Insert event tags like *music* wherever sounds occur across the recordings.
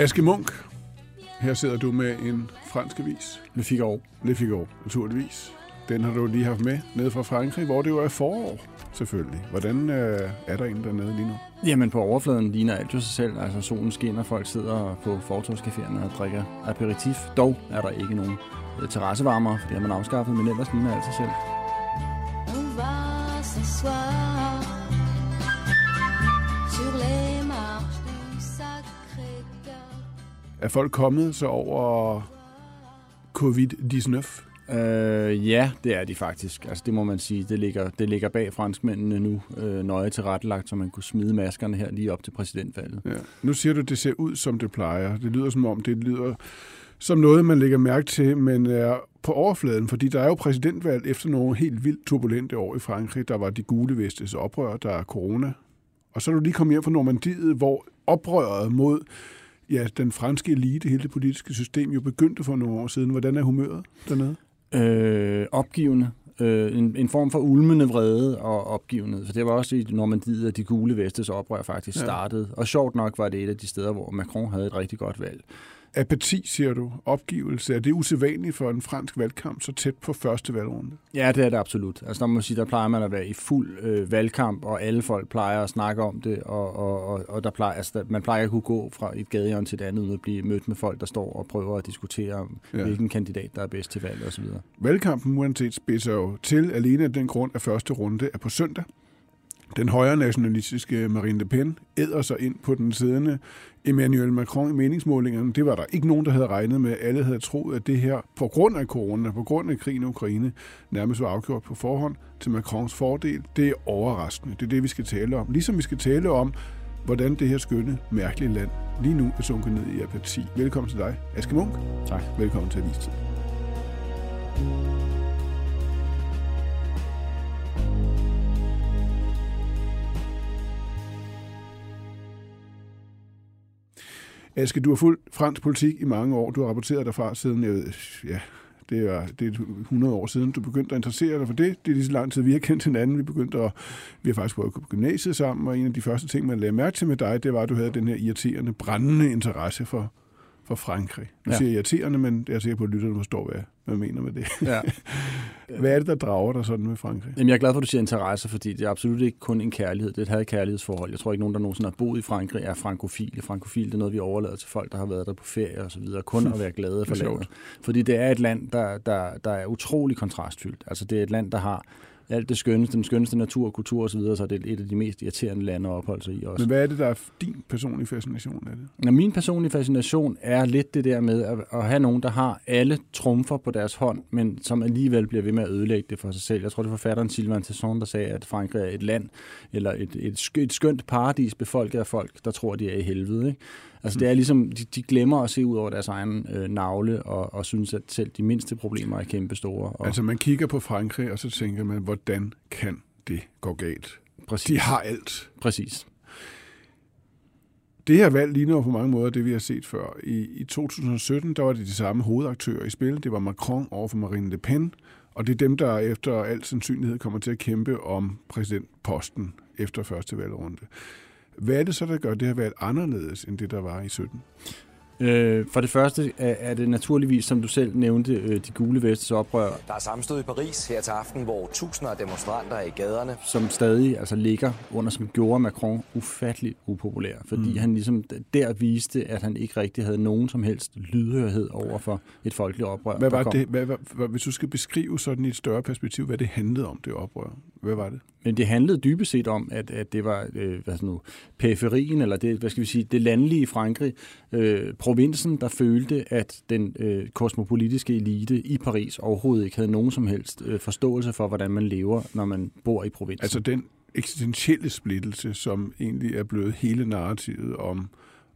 Aske Munk, her sidder du med en fransk avis. Le Figaro. Le Figaro, naturligvis. Den har du lige haft med ned fra Frankrig, hvor det jo er forår, selvfølgelig. Hvordan øh, er der en dernede lige nu? Jamen på overfladen ligner alt jo sig selv. Altså solen skinner, folk sidder på fortorskaféerne og drikker aperitif. Dog er der ikke nogen øh, terrassevarmer, for det har man afskaffet, men ellers ligner alt sig selv. On va Er folk kommet så over covid-19? Øh, ja, det er de faktisk. Altså, det må man sige. Det ligger, det ligger bag franskmændene nu øh, nøje tilrettelagt, så man kunne smide maskerne her lige op til præsidentvalget. Ja. Nu siger du, at det ser ud, som det plejer. Det lyder som om, det lyder som noget, man lægger mærke til, men er på overfladen, fordi der er jo præsidentvalg efter nogle helt vildt turbulente år i Frankrig. Der var de gule vestes oprør, der er corona. Og så er du lige kommet hjem fra Normandiet, hvor oprøret mod ja, den franske elite, hele det politiske system, jo begyndte for nogle år siden. Hvordan er humøret dernede? Øh, opgivende. Øh, en, en form for ulmende vrede og opgivenhed. For det var også i Normandiet, at de gule vestes oprør faktisk Ja. startede. Og sjovt nok var det et af de steder, hvor Macron havde et rigtig godt valg. Apati, siger du. Opgivelse. Er det usædvanligt for en fransk valgkamp så tæt på første valgrunde? Ja, det er det absolut. Altså, der må man sige, der plejer man at være i fuld øh, valgkamp, og alle folk plejer at snakke om det, og, og, og, og der plejer, altså, der, man plejer at kunne gå fra et gadehjørne til et andet, uden at blive mødt med folk, der står og prøver at diskutere ja. hvilken kandidat, der er bedst til valget osv. Valgkampen uanset spidser jo til alene af den grund, at første runde er på søndag. Den højre nationalistiske Marine Le Pen æder sig ind på den siddende Emmanuel Macron i meningsmålingerne. Det var der ikke nogen, der havde regnet med. Alle havde troet, at det her på grund af corona, på grund af krigen i Ukraine, nærmest var afgjort på forhånd til Macrons fordel. Det er overraskende. Det er det, vi skal tale om. Ligesom vi skal tale om, hvordan det her skønne, mærkelige land lige nu er sunket ned i apati. Velkommen til dig, Aske Munk. Tak. Velkommen til Avistid. Aske, du har fulgt fransk politik i mange år. Du har rapporteret derfra siden, jeg ved, ja, det er, det er 100 år siden, du begyndte at interessere dig for det. Det er lige så lang tid, vi har kendt hinanden. Vi begyndte at, vi har faktisk prøvet at gå på gymnasiet sammen, og en af de første ting, man lagde mærke til med dig, det var, at du havde den her irriterende, brændende interesse for, for Frankrig. Nu ja. Siger jeg irriterende, men jeg er sikker på, at lytterne forstår, hvad, hvad jeg mener med det. Ja. *laughs* Hvad er det, der drager dig sådan med Frankrig? Jamen, jeg er glad for, at du siger interesse, fordi det er absolut ikke kun en kærlighed. Det er et had kærlighedsforhold. Jeg tror ikke, nogen, der nogensinde har boet i Frankrig, er frankofile. Frankofil det er noget, vi overlader til folk, der har været der på ferie og så videre. Kun at være glade *laughs* for Det landet. Fordi det er et land, der, der, der er utrolig kontrastfyldt. Altså, det er et land, der har alt det skønneste, den skønneste natur, kultur og så videre, så det er et af de mest irriterende lande at opholde sig i også. Men hvad er det, der er din personlige fascination af det? Nå, min personlige fascination er lidt det der med at, at have nogen, der har alle trumfer på deres hånd, men som alligevel bliver ved med at ødelægge det for sig selv. Jeg tror, det er forfatteren Sylvain Tesson, der sagde, at Frankrig er et land, eller et, et, et skønt paradis befolket af folk, der tror, de er i helvede. Ikke? Altså det er ligesom, de, de glemmer at se ud over deres egen øh, navle, og, og synes, at selv de mindste problemer er kæmpe store. Og Altså, man kigger på Frankrig, og så tænker man, hvordan kan det gå galt? præcis, De har alt. præcis. Det her valg ligner på mange måder det, vi har set før. I, I 2017, der var det de samme hovedaktører i spil. Det var Macron over for Marine Le Pen, og det er dem, der efter al sandsynlighed kommer til at kæmpe om præsidentposten efter første valgrunde. Hvad er det så, der gør det her valg anderledes, end det, der var i 17? Øh, for det første er, er det naturligvis, som du selv nævnte, øh, de gule vestes oprør, Der er sammenstød i Paris her til aften, hvor tusinder af demonstranter er i gaderne. som stadig altså ligger under, som gjorde Macron ufattelig upopulær, fordi mm. han ligesom der viste, at han ikke rigtig havde nogen som helst lydhørhed over for et folkeligt oprør. Hvad var det, hvad, hvad, hvad, hvis du skal beskrive sådan i et større perspektiv, hvad det handlede om, det oprør, hvad var det? Men det handlede dybest set om, at, at det var øh, hvad nu, periferien, eller det, hvad skal vi sige, det landlige Frankrig, øh, provinsen, der følte, at den øh, kosmopolitiske elite i Paris overhovedet ikke havde nogen som helst øh, forståelse for, hvordan man lever, når man bor i provinsen. Altså den eksistentielle splittelse, som egentlig er blevet hele narrativet om,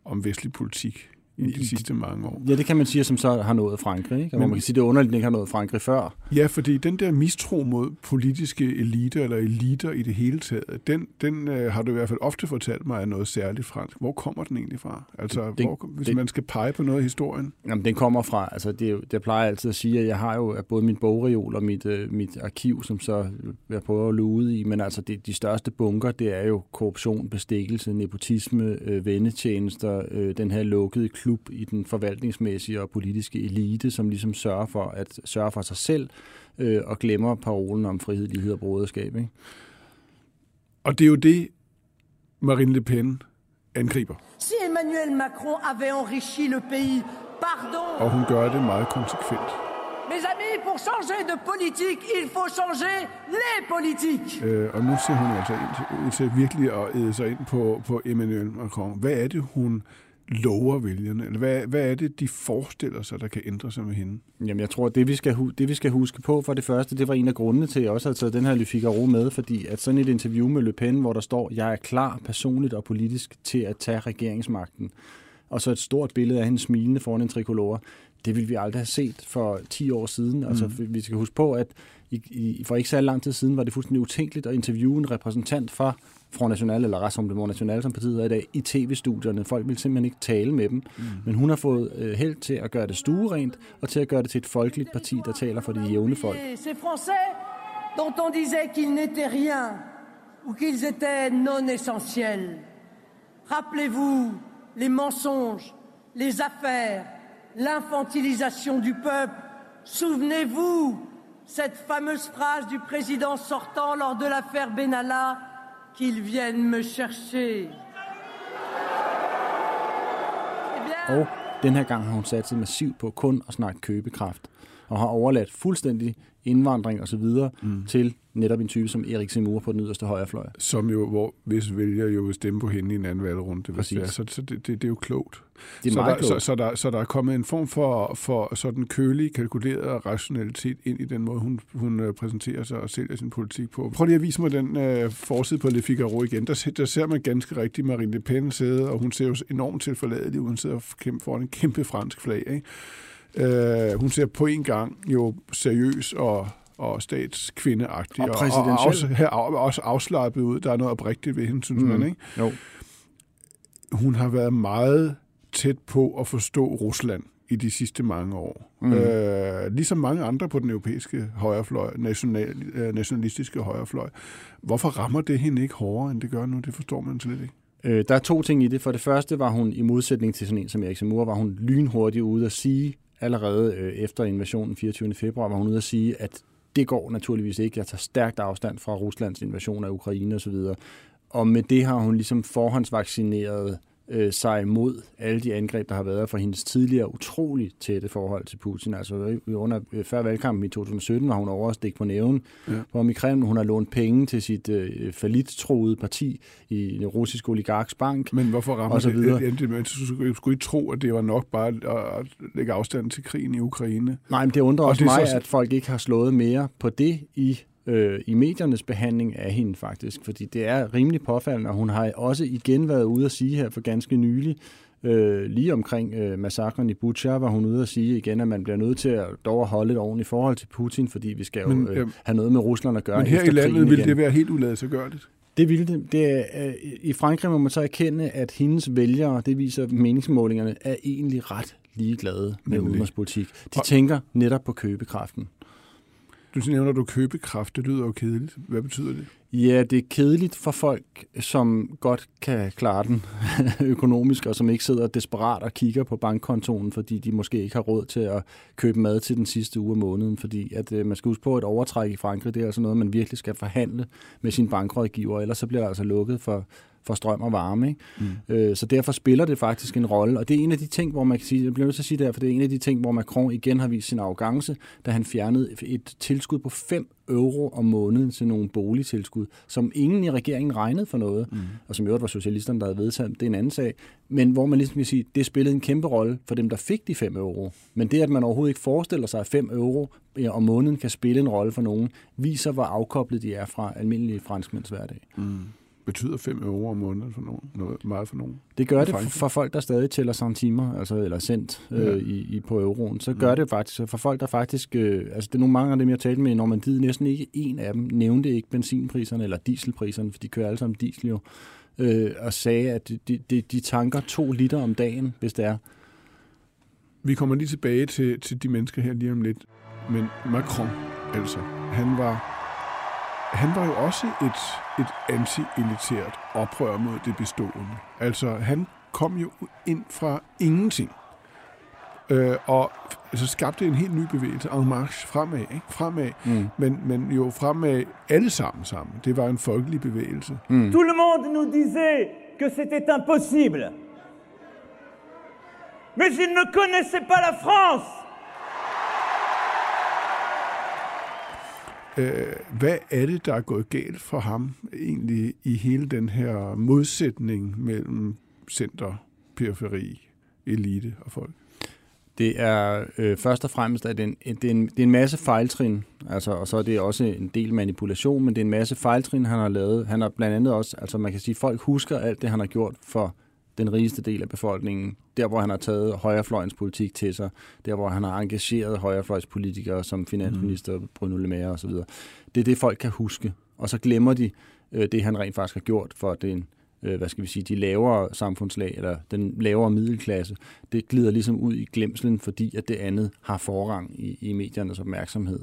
om vestlig politik i de sidste mange år. Ja, det kan man sige, som så har nået Frankrig. Ikke? Og Men- man kan sige, det er underligt, at det ikke har nået Frankrig før. Ja, fordi den der mistro mod politiske eliter eller eliter i det hele taget, den, den øh, har du i hvert fald ofte fortalt mig er noget særligt fransk. Hvor kommer den egentlig fra? Altså, Det- hvor, hvis det- man skal pege på noget i historien. Jamen, den kommer fra, altså det, det plejer jeg altid at sige, at jeg har jo både min bogreol og mit, øh, mit arkiv, som så jeg prøver at lude i, men altså det, de største bunker, det er jo korruption, bestikkelse, nepotisme, øh, vendetjenester, øh, den her lukkede klub i den forvaltningsmæssige og politiske elite, som ligesom sørger for at sørge for sig selv øh, og glemmer parolen om frihed, lighed og broderskab. Ikke? Og det er jo det, Marine Le Pen angriber. Si Emmanuel Macron avait enrichi le pays, pardon. Og hun gør det meget konsekvent. Mes amis, pour changer de politique, il faut changer les politiques. Øh, og nu ser hun altså ind til, til virkelig at æde sig ind på, på Emmanuel Macron. Hvad er det, hun lover vælgerne? Eller hvad, hvad er det, de forestiller sig, der kan ændre sig med hende? Jamen, jeg tror, det vi, skal, det vi skal huske på for det første, det var en af grundene til, at jeg også har taget den her Le Figaro med, fordi at sådan et interview med Le Pen, hvor der står, jeg er klar personligt og politisk til at tage regeringsmagten, og så et stort billede af hende smilende foran en trikolore, det ville vi aldrig have set for 10 år siden. Mm. Altså, vi skal huske på, at i, i, for ikke så lang tid siden var det fuldstændig utænkeligt at interviewe en repræsentant for Front National, eller Rassemblement National, som partiet er i dag, i tv-studierne. Folk vil simpelthen ikke tale med dem. Mm. Men hun har fået øh, held til at gøre det stuerent, og til at gøre det til et folkeligt parti, der taler for de jævne folk. Ces Français dont on disait qu'ils n'étaient rien ou qu'ils étaient non essentiels. Rappelez-vous les mensonges, les affaires, l'infantilisation du peuple. Souvenez-vous cette fameuse phrase du président sortant lors de l'affaire Benalla qu'ils viennent me chercher. Eh bien, Og den her gang har hun sat sig massivt på kun at snakke købekraft, og har overladt fuldstændig indvandring og så videre mm. til netop en type som Erik Zemmour på den yderste højrefløj. Som jo, hvor hvis vælger jo vil stemme på hende i en anden valgrunde. Hvis det er. Så, så det, det, det er jo klogt. Det er så, meget der, klogt. Så, så, der, så der er kommet en form for, for sådan kølig, kalkuleret rationalitet ind i den måde, hun, hun øh, præsenterer sig og sælger sin politik på. Prøv lige at vise mig den øh, forside på Le Figaro igen. Der, der ser man ganske rigtigt Marine Le Pen sidde, og hun ser jo enormt tilforladelig ud. Hun sidder kæmpe foran en kæmpe fransk flag. Ikke? Øh, hun ser på en gang jo seriøs og og statskvindeagtig, Og og, og også, her, også afslappet ud. Der er noget oprigtigt ved hende, synes mm. man, ikke? Jo. hun har været meget tæt på at forstå Rusland i de sidste mange år. Mm. Øh, ligesom mange andre på den europæiske højrefløj, national, øh, nationalistiske højrefløj. Hvorfor rammer det hende ikke hårdere, end det gør nu? Det forstår man slet ikke. Øh, der er to ting i det. For det første var hun, i modsætning til sådan en som Erik Zemmour, var hun lynhurtigt ude at sige, allerede øh, efter invasionen 24. februar, var hun ude at sige, at det går naturligvis ikke. Jeg tager stærkt afstand fra Ruslands invasion af Ukraine osv. Og med det har hun ligesom forhåndsvaccineret øh, sig mod alle de angreb, der har været fra hendes tidligere utroligt tætte forhold til Putin. Altså under, øh, før valgkampen i 2017 var hun over at stikke på næven ja. ham i Kreml. Hun har lånt penge til sit øh, falittroede parti i den russiske oligarks bank. Men hvorfor rammer Og så det? videre. det, det, det skulle, skulle I tro, at det var nok bare at, lægge afstand til krigen i Ukraine? Nej, men det undrer Og også det mig, så- at folk ikke har slået mere på det i, øh, i mediernes behandling af hende faktisk. Fordi det er rimelig påfaldende, og hun har også igen været ude at sige her for ganske nylig, øh, lige omkring øh, massakren i Bucha, var hun ude at sige igen, at man bliver nødt til at dog at holde et ordentligt forhold til Putin, fordi vi skal jo Men, øh, øh, have noget med Rusland at gøre Men her i landet krigen vil igen. det være helt uladsiggørligt. Det ville det. det er, øh, I Frankrig må man så erkende, at hendes vælgere, det viser meningsmålingerne, er egentlig ret ligeglade med Nemlig. udenrigspolitik. De Og- tænker netop på købekraften. Du nævner, du købekraft. Det lyder jo kedeligt. Hvad betyder det? Ja, det er kedeligt for folk, som godt kan klare den *laughs* økonomisk, og som ikke sidder desperat og kigger på bankkontoen, fordi de måske ikke har råd til at købe mad til den sidste uge af måneden. Fordi at, øh, man skal huske på, at et overtræk i Frankrig, det er altså noget, man virkelig skal forhandle med sin bankrådgiver, ellers så bliver der altså lukket for, for strøm og varme. Ikke? Mm. Øh, så derfor spiller det faktisk en rolle, og det er en af de ting, hvor man kan sige, jeg bliver nødt til at sige det her, for det er en af de ting, hvor Macron igen har vist sin arrogance, da han fjernede et tilskud på 5 euro om måneden til nogle boligtilskud, som ingen i regeringen regnede for noget, mm. og som i øvrigt var socialisterne, der havde vedtaget, det er en anden sag, men hvor man ligesom kan sige, det spillede en kæmpe rolle for dem, der fik de 5 euro. Men det, at man overhovedet ikke forestiller sig, at 5 euro om måneden kan spille en rolle for nogen, viser, hvor afkoblet de er fra almindelige franskmænds hverdag. Betyder 5 euro om måneden for nogen? Noget meget for nogen? Det gør det for folk, der stadig tæller centimer, altså, eller cent Ja. øh, i, i, på euroen. Så gør det faktisk, for folk, der faktisk... Øh, altså, det er nogle mange af dem, jeg talte med i Normandiet, næsten ikke en af dem nævnte ikke benzinpriserne eller dieselpriserne, for de kører alle sammen diesel jo, øh, og sagde, at de, de, de, de tanker to liter om dagen, hvis det er. Vi kommer lige tilbage til, til de mennesker her lige om lidt. Men Macron, altså, han var, han var jo også et, et anti-elitært oprør mod det bestående. Altså, han kom jo ind fra ingenting. Øh, og så skabte en helt ny bevægelse, en marche fremad, ikke? fremad mm. men, men jo fremad alle sammen sammen. Det var en folkelig bevægelse. Mm. Tout le monde nous disait que c'était impossible. Mais ils ne connaissaient pas la France. Øh, hvad er det, der er gået galt for ham egentlig i hele den her modsætning mellem center, periferi, elite og folk? Det er øh, først og fremmest, at det er, en, det, er en, det er en masse fejltrin, altså, og så er det også en del manipulation, men det er en masse fejltrin, han har lavet. Han har blandt andet også, altså man kan sige, folk husker alt det, han har gjort for den rigeste del af befolkningen. Der, hvor han har taget højrefløjens politik til sig. Der, hvor han har engageret højrefløjspolitikere som finansminister mm. Bruno Le Maire osv. Det er det, folk kan huske. Og så glemmer de øh, det, han rent faktisk har gjort for den, øh, hvad skal vi sige, de lavere samfundslag, eller den lavere middelklasse. Det glider ligesom ud i glemselen, fordi at det andet har forrang i, i mediernes opmærksomhed.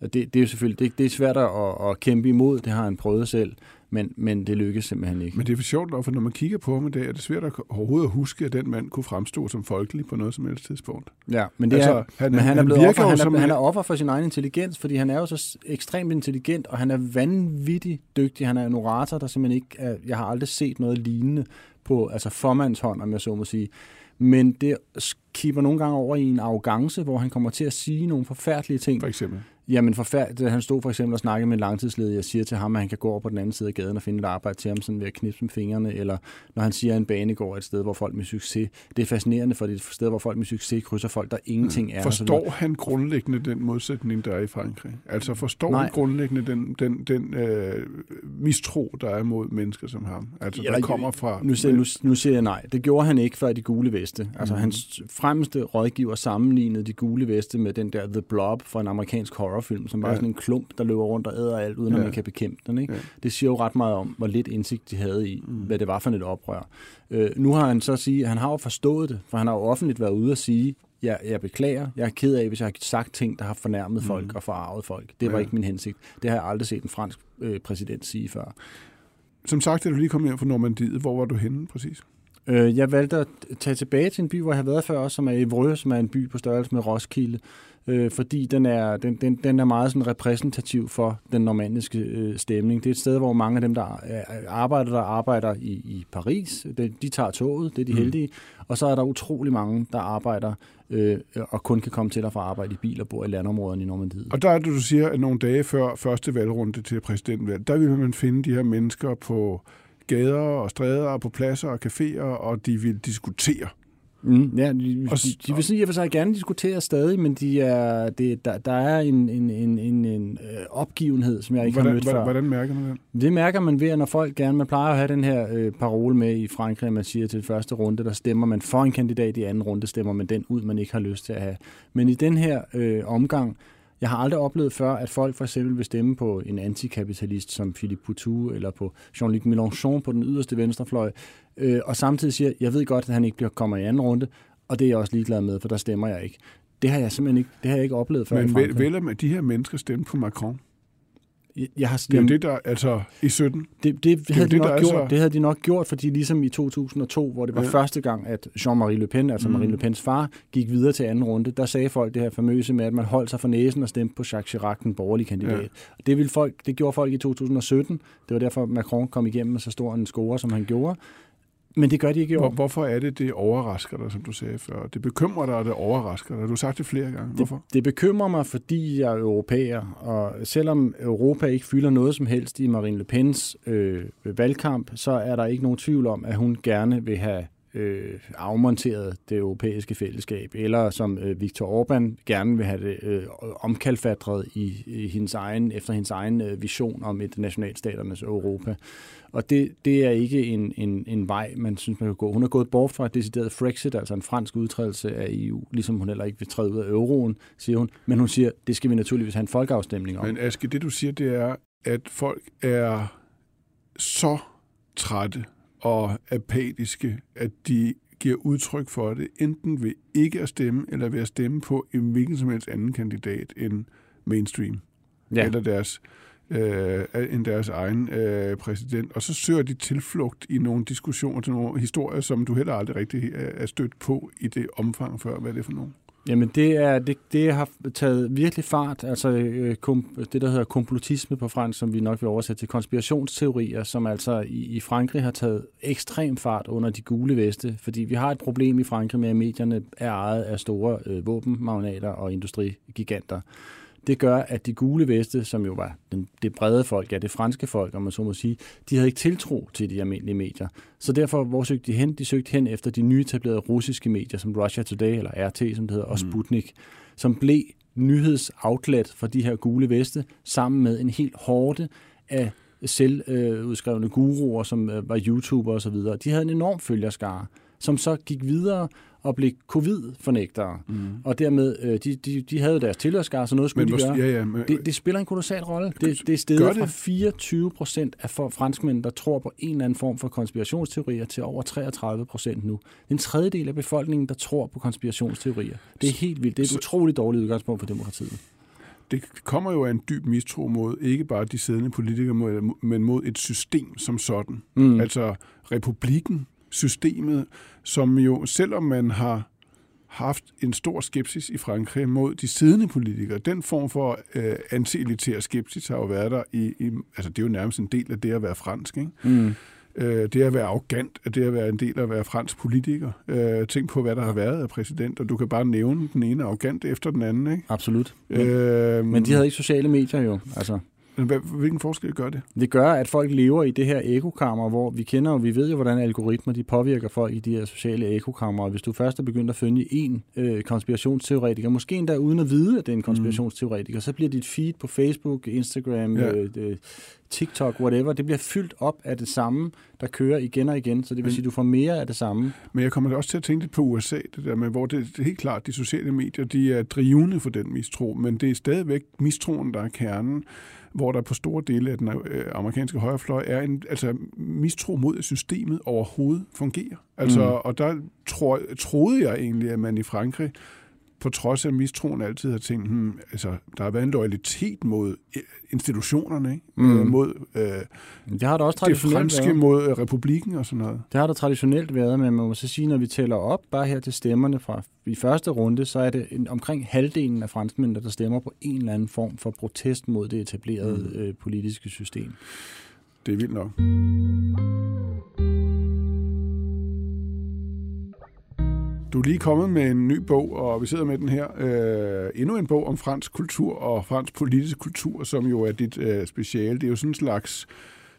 Og det, det er jo selvfølgelig det, det er svært at, at kæmpe imod, det har han prøvet selv men, men det lykkedes simpelthen ikke. Men det er sjovt nok, for når man kigger på ham i dag, er det svært at overhovedet at huske, at den mand kunne fremstå som folkelig på noget som helst tidspunkt. Ja, men, det altså, er, han, men han, er blevet offer, han, er, han er offer for sin egen intelligens, fordi han er jo så ekstremt intelligent, og han er vanvittigt dygtig. Han er en orator, der simpelthen ikke er, jeg har aldrig set noget lignende på altså formandshånd, om jeg så må sige. Men det kipper nogle gange over i en arrogance, hvor han kommer til at sige nogle forfærdelige ting. For eksempel? Jamen forfærdeligt. Han stod for eksempel og snakkede med en langtidsledig. Jeg siger til ham, at han kan gå over på den anden side af gaden og finde et arbejde til ham sådan ved at knipse med fingrene. Eller når han siger, at en bane går et sted, hvor folk med succes. Det er fascinerende, for det er et sted, hvor folk med succes krydser folk, der ingenting mm. er. Forstår han grundlæggende den modsætning, der er i Frankrig? Altså forstår Nej. han grundlæggende den, den, den øh, mistro, der er mod mennesker som ham? Altså der kommer fra... Nu siger, nu, nu siger jeg nej. Det gjorde han ikke før de gule veste. Altså mm. hans fremmeste rådgiver sammenlignede de gule veste med den der The Blob fra en amerikansk horror horrorfilm, som bare ja. sådan en klump, der løber rundt og æder alt, uden ja. at man kan bekæmpe den. Ikke? Ja. Det siger jo ret meget om, hvor lidt indsigt de havde i, mm. hvad det var for et oprør. Øh, nu har han så at sige, han har jo forstået det, for han har jo offentligt været ude og sige, jeg, jeg beklager, jeg er ked af, hvis jeg har sagt ting, der har fornærmet mm. folk og forarvet folk. Det var ja. ikke min hensigt. Det har jeg aldrig set en fransk øh, præsident sige før. Som sagt, er du lige kommet hjem fra Normandiet. Hvor var du henne præcis? Øh, jeg valgte at tage tilbage til en by, hvor jeg har været før, som er Evreux, som er en by på størrelse med Roskilde, øh, fordi den er, den, den, den er meget sådan repræsentativ for den normandiske øh, stemning. Det er et sted, hvor mange af dem, der arbejder, der arbejder i, i Paris, de, de tager toget, det er de mm. heldige, og så er der utrolig mange, der arbejder øh, og kun kan komme til at få arbejde i bil og bo i landområderne i Normandiet. Og der er det, du siger, at nogle dage før første valgrunde til præsidentvalg, der vil man finde de her mennesker på gader og stræder og på pladser og caféer, og de vil diskutere Mm, ja, de, og, de, de vil sige, for sig gerne diskutere stadig, men de er, det, der, der er en, en, en, en, en øh, opgivenhed, som jeg ikke hvordan, har mødt hvordan, før. Hvordan mærker man det? Det mærker man ved, at når folk gerne, man plejer at have den her øh, parole med i Frankrig, at man siger til første runde, der stemmer man for en kandidat, i anden runde stemmer man den ud, man ikke har lyst til at have. Men i den her øh, omgang, jeg har aldrig oplevet før, at folk for eksempel vil stemme på en antikapitalist som Philippe Poutou, eller på Jean-Luc Mélenchon på den yderste venstrefløj, øh, og samtidig siger, jeg ved godt, at han ikke bliver kommer i anden runde, og det er jeg også ligeglad med, for der stemmer jeg ikke. Det har jeg simpelthen ikke, det har jeg ikke oplevet før Men vel, vel de her mennesker stemte på Macron? Jeg har, det er jo det, der, altså i 17. Det, det, det, havde, det, de nok gjort, så... det havde de nok gjort, fordi ligesom i 2002, hvor det var ja. første gang, at Jean-Marie Le Pen, altså mm. Marine Le Pens far, gik videre til anden runde, der sagde folk det her famøse med, at man holdt sig for næsen og stemte på Jacques Chirac, den borgerlige kandidat. Ja. Det, ville folk, det gjorde folk i 2017. Det var derfor, Macron kom igennem med så stor en score, som han gjorde. Men det gør de ikke i år. Hvor, hvorfor er det, det overrasker dig, som du sagde før? Det bekymrer dig, og det overrasker dig. Du har sagt det flere gange. Hvorfor? Det, det bekymrer mig, fordi jeg er europæer, og selvom Europa ikke fylder noget som helst i Marine Le Pens øh, valgkamp, så er der ikke nogen tvivl om, at hun gerne vil have øh, afmonteret det europæiske fællesskab, eller som øh, Viktor Orbán gerne vil have det øh, omkalfatret i, i hendes egen, efter hendes egen øh, vision om et nationalstaternes Europa. Og det, det er ikke en, en, en vej, man synes, man kan gå. Hun er gået bort fra et decideret Frexit, altså en fransk udtrædelse af EU, ligesom hun heller ikke vil træde ud af euroen, siger hun. Men hun siger, det skal vi naturligvis have en folkeafstemning om. Men Aske, det du siger, det er, at folk er så trætte og apatiske, at de giver udtryk for det, enten ved ikke at stemme, eller ved at stemme på en hvilken som helst anden kandidat end mainstream. Ja. Eller deres øh, end deres egen øh, præsident. Og så søger de tilflugt i nogle diskussioner til nogle historier, som du heller aldrig rigtig er er stødt på i det omfang før. Hvad er det for nogen? Jamen det, er, det, det har taget virkelig fart, altså øh, kom, det der hedder komplotisme på fransk, som vi nok vil oversætte til konspirationsteorier, som altså i, i Frankrig har taget ekstrem fart under de gule veste, fordi vi har et problem i Frankrig med, at medierne er ejet af store øh, våbenmagnater og industrigiganter. Det gør, at de gule veste, som jo var den, det brede folk, ja det franske folk, om man så må sige, de havde ikke tiltro til de almindelige medier. Så derfor, hvor søgte de hen? De søgte hen efter de nyetablerede russiske medier, som Russia Today, eller RT, som det hedder, og Sputnik, som blev nyhedsoutlet for de her gule veste, sammen med en helt hårde af selvudskrevne guruer, som øh, var YouTuber osv. De havde en enorm følgerskare, som så gik videre og blev covid-fornægtere. Mm. Og dermed, øh, de, de, de havde deres tilhørskare, så noget skulle Men de gøre. ja, ja, men- det, det spiller en kolossal rolle. Det, det er stedet det? fra 24 procent af for franskmænd, der tror på en eller anden form for konspirationsteorier, til over 33 procent nu. En tredjedel af befolkningen, der tror på konspirationsteorier. Det er helt vildt. Det er et utroligt dårligt udgangspunkt for demokratiet. Det kommer jo af en dyb mistro mod ikke bare de siddende politikere, men mod et system som sådan. Mm. Altså republikken, systemet, som jo, selvom man har haft en stor skepsis i Frankrig mod de siddende politikere. Den form for øh, anti-elitær skepsis har jo været der i, i... Altså, det er jo nærmest en del af det at være fransk, ikke? Mm. Øh, det at være arrogant, at det at være en del af at være fransk politiker. Øh, tænk på, hvad der har været af præsident, og du kan bare nævne den ene arrogant efter den anden, ikke? Absolut. Men, Øh, men de havde ikke sociale medier jo. Altså, hvilken forskel gør det? Det gør, at folk lever i det her ekokammer, hvor vi kender jo, vi ved jo, hvordan algoritmer de påvirker folk i de her sociale ekokammer. Og hvis du først er begyndt at følge en øh, konspirationsteoretiker, måske endda uden at vide, at det er en konspirationsteoretiker, så bliver dit feed på Facebook, Instagram, Ja. øh, øh, TikTok, whatever, det bliver fyldt op af det samme, der kører igen og igen. Så det vil sige, at du får mere af det samme. Men jeg kommer da også til at tænke lidt på USA, det der med, hvor det, det er helt klart, de sociale medier, de er drivende for den mistro, men det er stadigvæk mistroen, der er kernen, hvor der på store dele af den øh, amerikanske højrefløj er en altså, mistro mod, at systemet overhovedet fungerer. Altså, mm. Og der tror, troede jeg egentlig, at man i Frankrig, på trods af mistroen, altid har tænkt, hmm, altså, der har været en loyalitet mod øh, institutionerne, ikke? Mm. Øh, mod øh, det har der også det franske, været. mod øh, republikken og sådan noget. Det har der traditionelt været, men man må så sige, når vi tæller op, bare her til stemmerne fra i første runde, så er det en, omkring halvdelen af franskmændene, der stemmer på en eller anden form for protest mod det etablerede mm. øh, politiske system. Det er vildt nok. Du er lige kommet med en ny bog, og vi sidder med den her. Øh, endnu en bog om fransk kultur og fransk politisk kultur, som jo er dit øh, speciale. Det er jo sådan en slags,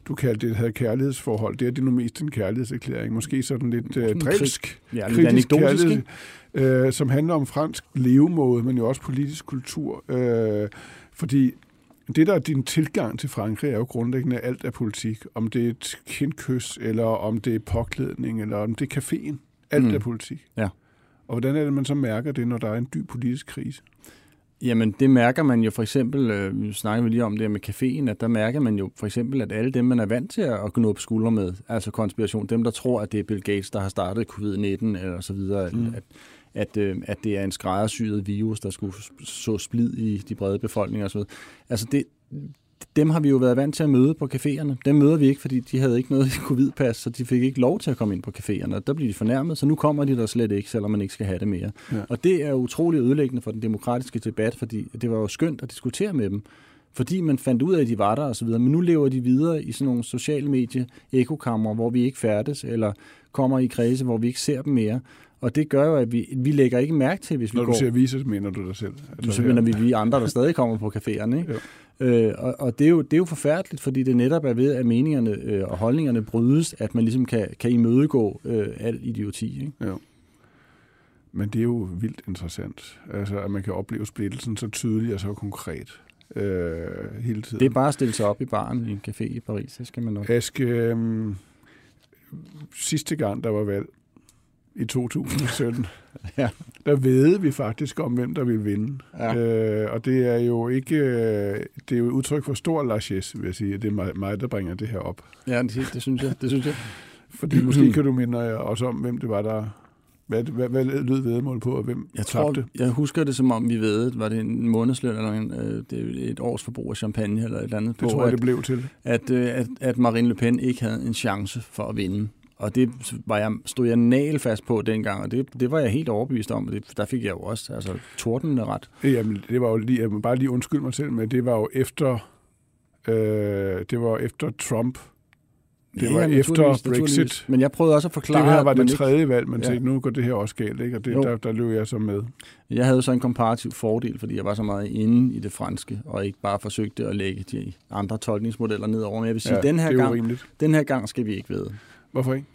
du kaldte det et kærlighedsforhold. Det er det nu mest en kærlighedserklæring. Måske sådan lidt øh, drilsk, Ja, lidt anekdotisk, ikke? øh, som handler om fransk levemåde, men jo også politisk kultur. Øh, fordi det, der er din tilgang til Frankrig, er jo grundlæggende alt af politik. Om det er et kindkys, eller om det er påklædning, eller om det er caféen. Alt mm. er politik. Ja. Og hvordan er det, man så mærker det, når der er en dyb politisk krise? Jamen, det mærker man jo for eksempel, øh, vi snakker lige om det med caféen, at der mærker man jo for eksempel, at alle dem, man er vant til at gnubbe skuldre med, altså konspiration, dem, der tror, at det er Bill Gates, der har startet covid-19 eller så videre, mm. at, at, øh, at det er en skræddersyet virus, der skulle så splid i de brede befolkninger osv. Altså, det, dem har vi jo været vant til at møde på caféerne. Dem møder vi ikke, fordi de havde ikke noget *laughs* covid-pas, så de fik ikke lov til at komme ind på caféerne. Der bliver de fornærmet, så nu kommer de der slet ikke, selvom man ikke skal have det mere. Ja. Og det er utrolig ødelæggende for den demokratiske debat, fordi det var jo skønt at diskutere med dem. Fordi man fandt ud af, at de var der osv. Men nu lever de videre i sådan nogle sociale medie ekokammer, hvor vi ikke færdes, eller kommer i kredse, hvor vi ikke ser dem mere. Og det gør jo, at vi, vi lægger ikke mærke til, hvis vi Når går... du siger vise, så mener du dig selv. Altså, Så mener vi, vi andre, der stadig kommer på caféerne. Ikke? Øh, og og det, er jo, det er jo forfærdeligt, fordi det netop er ved, at meningerne øh, og holdningerne brydes, at man ligesom kan, kan imødegå øh, al idioti. Ikke? Ja. Men det er jo vildt interessant, altså, at man kan opleve splittelsen så tydeligt og så konkret øh, hele tiden. Det er bare at stille sig op i baren i en café i Paris, det skal man nok. Aske, øhm, sidste gang, der var valg i 2017, *laughs* Ja. der ved vi faktisk om, hvem der vil vinde. Ja. Øh, og det er jo ikke, øh, det er jo et udtryk for stor largesse, vil jeg sige. Det er mig, mig der bringer det her op. Ja, det, det synes jeg. Det synes jeg. *clears throat* Fordi måske *clears throat* kan du minde os om, hvem det var, der Hvad, hvad, hvad lød vedmål på, og hvem Jeg tror, tabte? jeg husker det som om, vi ved, var det en månedsløn eller en, øh, det et års forbrug af champagne eller et eller andet Det på, tror jeg, at, det blev til. at, øh, at, at Marine Le Pen ikke havde en chance for at vinde. Og det var jeg, stod jeg nagelfast på dengang, og det, det var jeg helt overbevist om. Det, der fik jeg jo også altså, tordnende ret. Jamen, det var jo lige, jeg må bare lige undskylde mig selv, men det var jo efter, øh, det var efter Trump. Det Ja, var ja, efter Brexit. Men jeg prøvede også at forklare, Det her var det ikke- tredje valg, man Ja. tænkte, nu går det her også galt, ikke? Og det, Jo. der, der løb jeg så med. Jeg havde så en komparativ fordel, fordi jeg var så meget inde i det franske, og ikke bare forsøgte at lægge de andre tolkningsmodeller ned over. Men jeg vil sige, Ja, den, her er gang, den her gang skal vi ikke ved. Hvorfor ikke?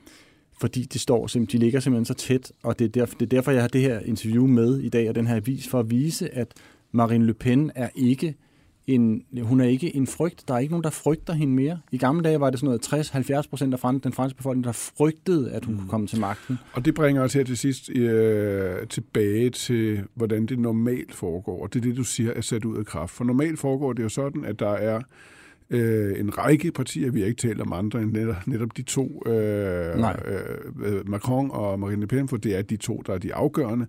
Fordi de, står, simp- de ligger simpelthen så tæt, og det er, derfor, det er derfor, jeg har det her interview med i dag, og den her avis, for at vise, at Marine Le Pen er ikke en, hun er ikke en frygt. Der er ikke nogen, der frygter hende mere. I gamle dage var det sådan noget 60-70 procent af fran- den franske befolkning, der frygtede, at hun mm. kunne komme til magten. Og det bringer os her til sidst øh, tilbage til, hvordan det normalt foregår. Og det er det, du siger, er sat ud af kraft. For normalt foregår det jo sådan, at der er øh, en række partier, vi har ikke talt om andre end netop, netop de to, øh, Nej. øh, Macron og Marine Le Pen, for det er de to, der er de afgørende.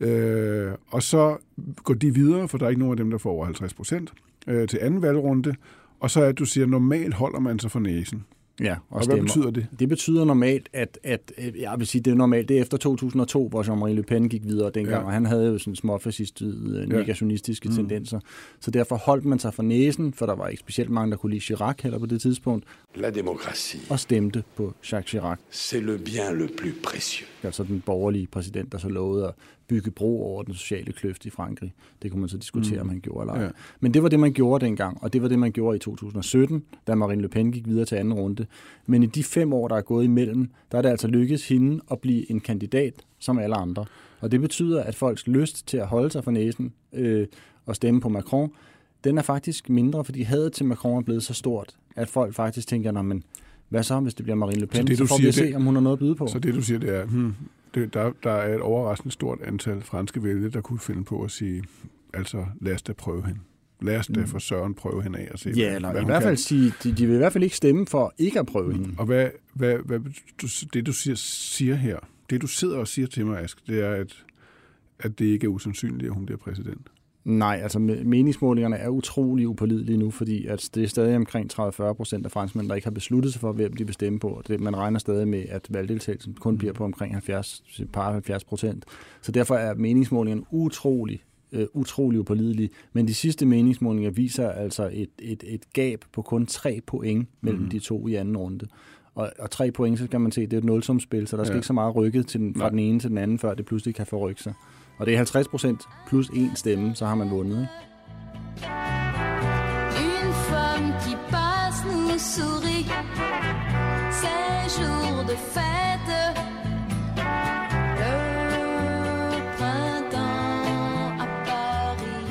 Øh, og så går de videre, for der er ikke nogen af dem, der får over 50 procent, øh, til anden valgrunde. Og så er det, du siger, normalt holder man sig for næsen. Ja, Og, og hvad betyder det? Det betyder normalt, at, at øh, jeg vil sige, det er normalt, det er efter 2002, hvor Jean-Marie Le Pen gik videre dengang, Ja. ja. og han havde jo sådan småfascistede, Ja. ja. negationistiske Mm. mm. tendenser. Så derfor holdt man sig for næsen, for der var ikke specielt mange, der kunne lide Chirac heller på det tidspunkt, La démocratie, og stemte på Jacques Chirac, c'est le bien le plus précieux. altså den borgerlige præsident, der så lovede at bygge bro over den sociale kløft i Frankrig. Det kunne man så diskutere, Mm. om han gjorde eller ej. Ja. Men det var det, man gjorde dengang, og det var det, man gjorde i 2017, da Marine Le Pen gik videre til anden runde. Men i de fem år, der er gået imellem, der er det altså lykkedes hende at blive en kandidat som alle andre. Og det betyder, at folks lyst til at holde sig for næsen øh, og stemme på Macron, den er faktisk mindre, fordi hadet til Macron er blevet så stort, at folk faktisk tænker, "Nå, men hvad så, hvis det bliver Marine Le Pen? Så Så, det, så du får siger, vi at se, det- om hun har noget at byde på. Så det, du siger, det er, hmm, det, der, der er et overraskende stort antal franske vælgere, der kunne finde på at sige, altså lad os da prøve hende. Lad os da Mm. for søren prøve hende af og se, Ja, eller i hvert kan. fald sige, de, de vil i hvert fald ikke stemme for ikke at prøve hende. Og hvad, hvad, hvad du, det, du siger, siger her, det du sidder og siger til mig, Ask, det er, at, at det ikke er usandsynligt, at hun bliver præsident. Nej, altså me- meningsmålingerne er utrolig upålidelige nu, fordi at det er stadig omkring 30-40 procent af franskmænd, der ikke har besluttet sig for, hvem de vil stemme på. Det, man regner stadig med, at valgdeltagelsen kun bliver på omkring 70, et par 70 procent. Så derfor er meningsmålingerne utrolig, øh, utrolig upålidelige. Men de sidste meningsmålinger viser altså et, et, et gab på kun 3 point mellem mm. de to i anden runde. Og, og tre point, så kan man se, det er et nulsumspil, så der skal Ja. ikke så meget rykket til den, fra Nej. den ene til den anden, før det pludselig kan forrykke sig. Og det er 50 procent plus en stemme, så har man vundet. Ikke? Une femme qui passe nous sourit. Ces jours de fête. Le printemps à Paris.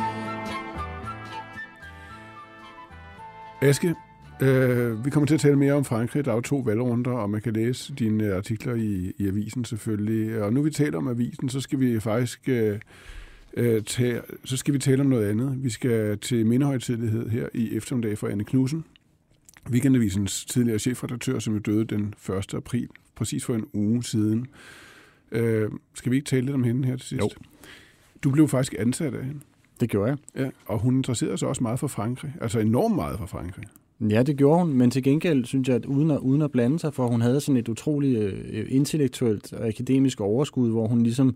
Aske, øh, vi kommer til at tale mere om Frankrig. Der er jo to valgrunder, og man kan læse dine artikler i, i avisen selvfølgelig. Og nu vi taler om avisen, så skal vi faktisk øh, øh, tage, så skal vi tale om noget andet. Vi skal til mindehøjtidlighed her i eftermiddag for Anne Knudsen. Weekendavisens tidligere chefredaktør, som jo døde den 1. april, præcis for en uge siden. Øh, skal vi ikke tale lidt om hende her til sidst? Jo. Du blev faktisk ansat af hende. Det gjorde jeg. Ja, og hun interesserede sig også meget for Frankrig. Altså enormt meget for Frankrig. Ja, det gjorde hun, men til gengæld synes jeg, at uden at, uden at blande sig, for hun havde sådan et utroligt øh, intellektuelt og akademisk overskud, hvor hun ligesom,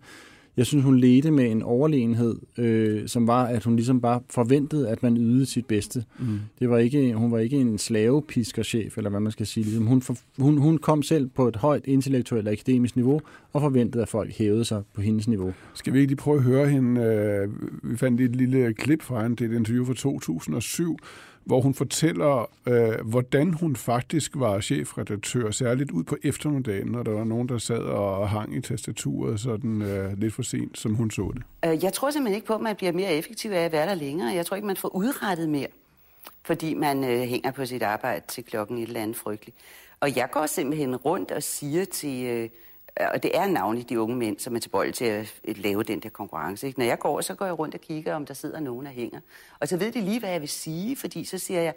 jeg synes, hun ledte med en overlegenhed, øh, som var, at hun ligesom bare forventede, at man ydede sit bedste. Mm. Det var ikke, hun var ikke en slavepiskerchef, eller hvad man skal sige. Ligesom hun, for, hun, hun kom selv på et højt intellektuelt og akademisk niveau, og forventede, at folk hævede sig på hendes niveau. Skal vi ikke lige prøve at høre hende? øh, Vi fandt et lille klip fra hende. Det er et interview fra 2007, hvor hun fortæller, øh, hvordan hun faktisk var chefredaktør, særligt ud på eftermiddagen, når der var nogen, der sad og hang i tastaturet sådan øh, lidt for sent, som hun så det. Øh, jeg tror simpelthen ikke på, at man bliver mere effektiv af at være der længere. Jeg tror ikke, man får udrettet mere, fordi man øh, hænger på sit arbejde til klokken et eller andet frygteligt. Og jeg går simpelthen rundt og siger til, øh, og det er navnligt de unge mænd, som er tilbøjelige til at øh, lave den der konkurrence. Ikke? Når jeg går, så går jeg rundt og kigger, om der sidder nogen, der hænger. Og så ved de lige, hvad jeg vil sige, fordi så siger jeg,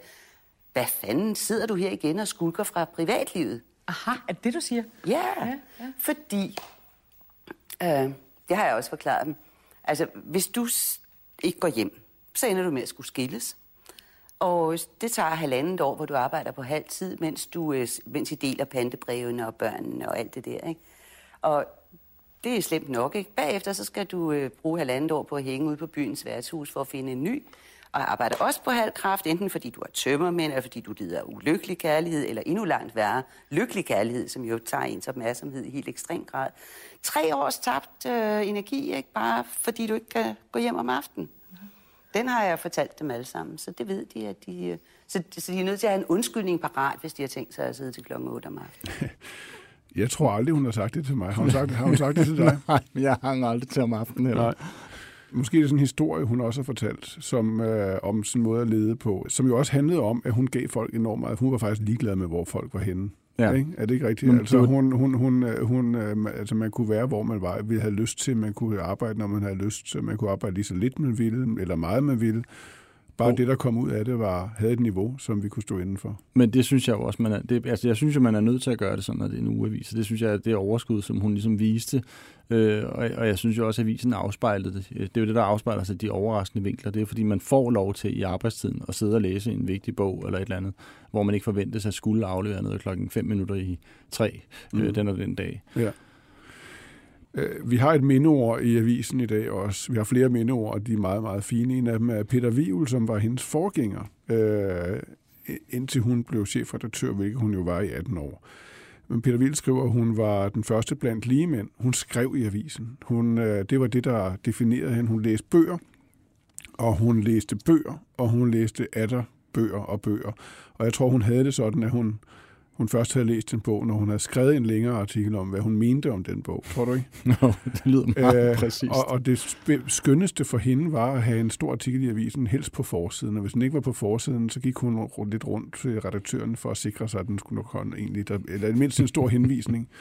hvad fanden sidder du her igen og skulker fra privatlivet? Aha, er det det, du siger? Ja, ja, ja. fordi Øh, det har jeg også forklaret dem. Altså, hvis du ikke går hjem, så ender du med at skulle skilles. Og det tager halvandet år, hvor du arbejder på halv tid, mens, du, øh, mens I deler pantebrevene og børnene og alt det der. Ikke? Og det er slemt nok. Ikke? Bagefter så skal du øh, bruge halvandet år på at hænge ud på byens værtshus for at finde en ny. Og arbejder også på halv kraft, enten fordi du er tømmermænd, eller fordi du lider af ulykkelig kærlighed, eller endnu langt værre, lykkelig kærlighed, som jo tager ens opmærksomhed i helt ekstrem grad. Tre års tabt øh, energi, ikke? bare fordi du ikke kan gå hjem om aftenen. Den har jeg fortalt dem alle sammen, så det ved de, at de... øh, Så, så de er nødt til at have en undskyldning parat, hvis de har tænkt sig at sidde til klokken 8 om aftenen. *laughs* Jeg tror aldrig, hun har sagt det til mig. Har hun sagt, har hun sagt det til dig? *laughs* Nej, men jeg hang aldrig til om aftenen. Eller? Nej. Måske er det sådan en historie, hun også har fortalt, som, øh, om sin måde at lede på, som jo også handlede om, at hun gav folk enormt meget. Hun var faktisk ligeglad med, hvor folk var henne. Ja. Ikke? Er det ikke rigtigt? Men altså, hun, hun, hun, øh, hun, øh, altså, man kunne være, hvor man var. Vi havde lyst til, man kunne arbejde, når man havde lyst. Så man kunne arbejde lige så lidt, man ville, eller meget, man ville. Bare det, der kom ud af det, var, havde et niveau, som vi kunne stå indenfor. Men det synes jeg jo også, man er, det, altså jeg synes jo, man er nødt til at gøre det sådan, når det er en ugeavis. Så det synes jeg, at det er overskud, som hun ligesom viste. Øh, og, og jeg synes jo også, at avisen afspejlede det. Det er jo det, der afspejler sig de overraskende vinkler. Det er fordi, man får lov til i arbejdstiden at sidde og læse en vigtig bog eller et eller andet, hvor man ikke forventes at skulle aflevere noget klokken 5 minutter i 3 mm. øh, den og den dag. Ja. Øh, vi har et mindeord i avisen i dag også. Vi har flere mindeord, og de er meget, meget fine. En af dem er Peter Vivl, som var hendes forgænger, øh, indtil hun blev chefredaktør, hvilket hun jo var i 18 år. Men Peter Wiel skriver, at hun var den første blandt ligemænd. Hun skrev i avisen. Hun, øh, det var det, der definerede hende. Hun læste bøger, og hun læste bøger, og hun læste atter bøger og bøger. Og jeg tror, hun havde det sådan, at hun, hun først havde læst en bog, når hun havde skrevet en længere artikel om, hvad hun mente om den bog. Tror du ikke? *laughs* Nå, det lyder meget øh, præcist. og, og det skønneste for hende var at have en stor artikel i avisen, helst på forsiden. Og hvis den ikke var på forsiden, så gik hun lidt rundt til redaktøren for at sikre sig, at den skulle nok holde egentlig, der, eller mindste en stor henvisning. *laughs*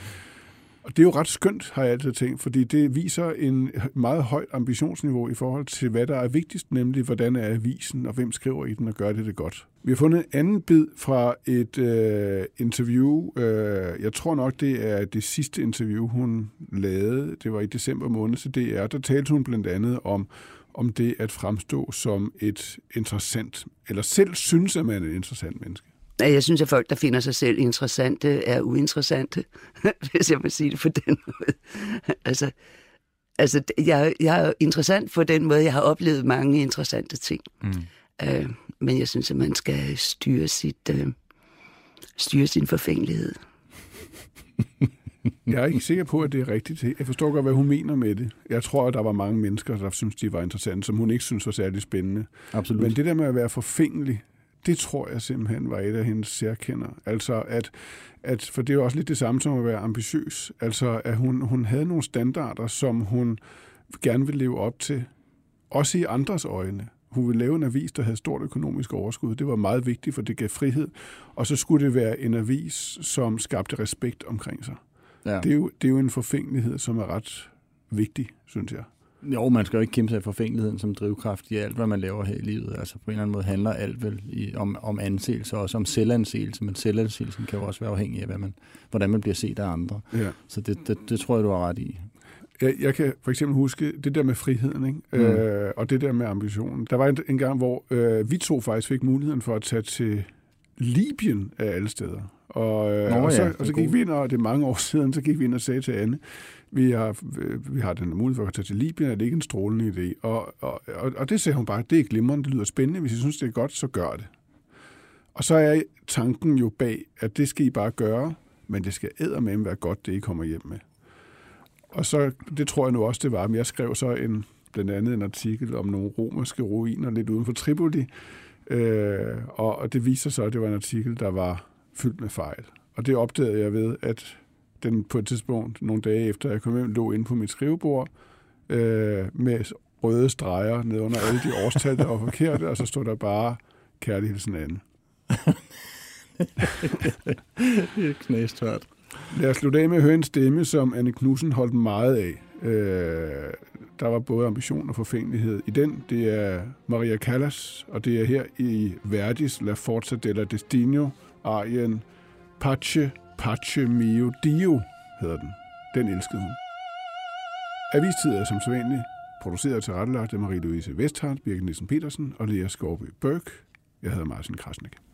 Og det er jo ret skønt, har jeg altid tænkt, fordi det viser en meget højt ambitionsniveau i forhold til, hvad der er vigtigst, nemlig hvordan er avisen, og hvem skriver i den, og gør det det godt. Vi har fundet en anden bid fra et øh, interview. Øh, jeg tror nok, det er det sidste interview, hun lavede. Det var i december måned til DR. Der talte hun blandt andet om, om det at fremstå som et interessant, eller selv synes, at man er et interessant menneske. Nej, Jeg synes, at folk, der finder sig selv interessante, er uinteressante, *laughs* hvis jeg må sige det på den *laughs* måde. Altså, altså jeg, jeg er interessant på den måde, jeg har oplevet mange interessante ting. Mm. Øh, men jeg synes, at man skal styre, sit, øh, styre sin forfængelighed. *laughs* Jeg er ikke sikker på, at det er rigtigt. Jeg forstår godt, hvad hun mener med det. Jeg tror, at der var mange mennesker, der synes, de var interessante, som hun ikke synes var særlig spændende. Absolut. Men det der med at være forfængelig, det tror jeg simpelthen var et af hendes særkender. Altså, at, at, for det er jo også lidt det samme som at være ambitiøs. Altså, at hun, hun havde nogle standarder, som hun gerne ville leve op til, også i andres øjne. Hun ville lave en avis, der havde stort økonomisk overskud. Det var meget vigtigt, for det gav frihed. Og så skulle det være en avis, som skabte respekt omkring sig. Ja. Det, er jo, det er jo en forfængelighed, som er ret vigtig, synes jeg. Jo, man skal jo ikke kæmpe sig af forfængeligheden som drivkraft i alt, hvad man laver her i livet. Altså på en eller anden måde handler alt vel i, om, om anseelse, og også om selvanseelse, men selvanseelsen kan jo også være afhængig af, hvad man, hvordan man bliver set af andre. Ja. Så det, det, det tror jeg, du har ret i. Jeg, jeg kan for eksempel huske det der med friheden, ikke? Mm. Øh, og det der med ambitionen. Der var en, en gang, hvor øh, vi to faktisk fik muligheden for at tage til Libyen af alle steder. Og, øh, Nå og, så, ja, og så gik vi ind, og det er mange år *laughs* siden, så gik vi ind og sagde til Anne, vi har, vi har den mulighed for at tage til Libyen, er det ikke en strålende idé? Og, og, og, og det sagde hun bare, det er glimrende, det lyder spændende, hvis I synes, det er godt, så gør det. Og så er tanken jo bag, at det skal I bare gøre, men det skal eddermame være godt, det I kommer hjem med. Og så, det tror jeg nu også, det var, men jeg skrev så en, blandt andet en artikel om nogle romerske ruiner lidt uden for Tripoli, øh, og, og det viser sig, at det var en artikel, der var fyldt med fejl. Og det opdagede jeg ved, at den på et tidspunkt, nogle dage efter jeg kom hjem, lå inde på mit skrivebord øh, med røde streger ned under alle de årstal, der var forkerte, og så stod der bare kærlig hilsen Anne. *laughs* Det er knæstørt. Lad os slutte af med at høre en stemme, som Anne Knudsen holdt meget af. Øh, der var både ambition og forfængelighed i den. Det er Maria Callas, og det er her i Verdis La Forza della Destino, arien Pace, Pace mio Dio hedder den. Den elskede hun. Avistid er som sædvanligt produceret og tilrettelagt af Marie-Louise Vesthardt, Birgit Nielsen Petersen og Lea Skovby Børk. Jeg hedder Martin Krasnik.